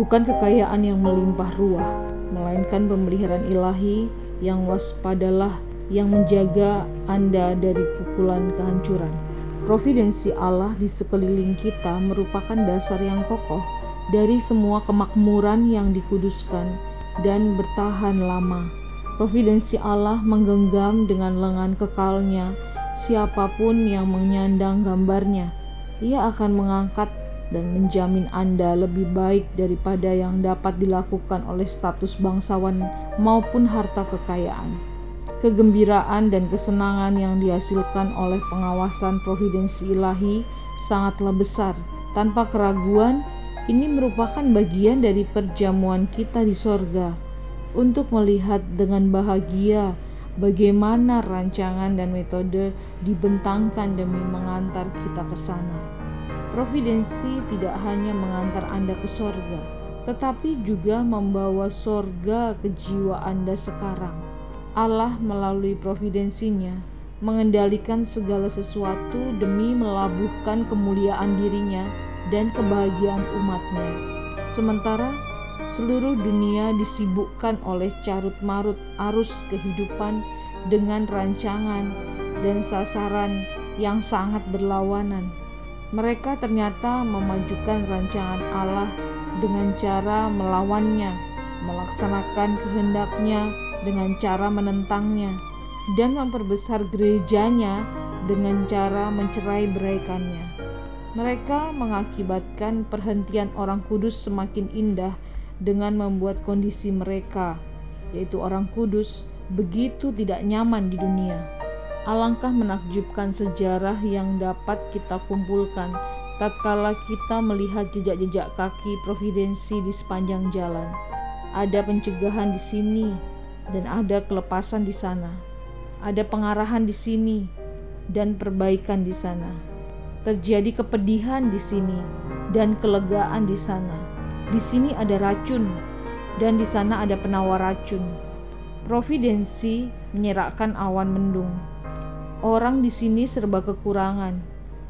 Bukan kekayaan yang melimpah ruah, melainkan pemeliharaan ilahi yang waspadalah yang menjaga Anda dari pukulan kehancuran. Providensi Allah di sekeliling kita merupakan dasar yang kokoh dari semua kemakmuran yang dikuduskan dan bertahan lama. Providensi Allah menggenggam dengan lengan kekalnya siapa pun yang menyandang gambarnya. Ia akan mengangkat dan menjamin Anda lebih baik daripada yang dapat dilakukan oleh status bangsawan maupun harta kekayaan kegembiraan dan kesenangan yang dihasilkan oleh pengawasan providensi ilahi sangatlah besar. Tanpa keraguan, ini merupakan bagian dari perjamuan kita di sorga untuk melihat dengan bahagia bagaimana rancangan dan metode dibentangkan demi mengantar kita ke sana. Providensi tidak hanya mengantar Anda ke sorga, tetapi juga membawa sorga ke jiwa Anda sekarang Allah melalui providensinya mengendalikan segala sesuatu demi melabuhkan kemuliaan dirinya dan kebahagiaan umatnya. Sementara seluruh dunia disibukkan oleh carut-marut arus kehidupan dengan rancangan dan sasaran yang sangat berlawanan. Mereka ternyata memajukan rancangan Allah dengan cara melawannya, melaksanakan kehendaknya, dengan cara menentangnya dan memperbesar gerejanya dengan cara mencerai beraikannya. Mereka mengakibatkan perhentian orang kudus semakin indah dengan membuat kondisi mereka, yaitu orang kudus, begitu tidak nyaman di dunia. Alangkah menakjubkan sejarah yang dapat kita kumpulkan tatkala kita melihat jejak-jejak kaki providensi di sepanjang jalan. Ada pencegahan di sini, dan ada kelepasan di sana. Ada pengarahan di sini dan perbaikan di sana. Terjadi kepedihan di sini dan kelegaan di sana. Di sini ada racun dan di sana ada penawar racun. Providensi menyerakkan awan mendung. Orang di sini serba kekurangan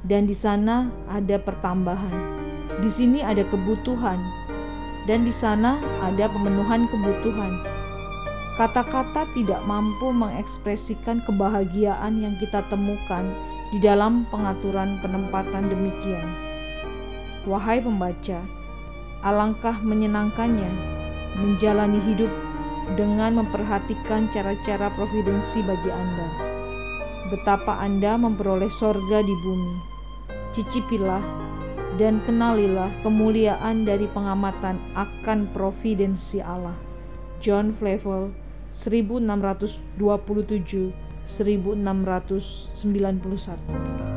dan di sana ada pertambahan. Di sini ada kebutuhan dan di sana ada pemenuhan kebutuhan Kata-kata tidak mampu mengekspresikan kebahagiaan yang kita temukan di dalam pengaturan penempatan demikian. Wahai pembaca, alangkah menyenangkannya menjalani hidup dengan memperhatikan cara-cara providensi bagi Anda. Betapa Anda memperoleh sorga di bumi. Cicipilah dan kenalilah kemuliaan dari pengamatan akan providensi Allah. John Flavel 1627 1691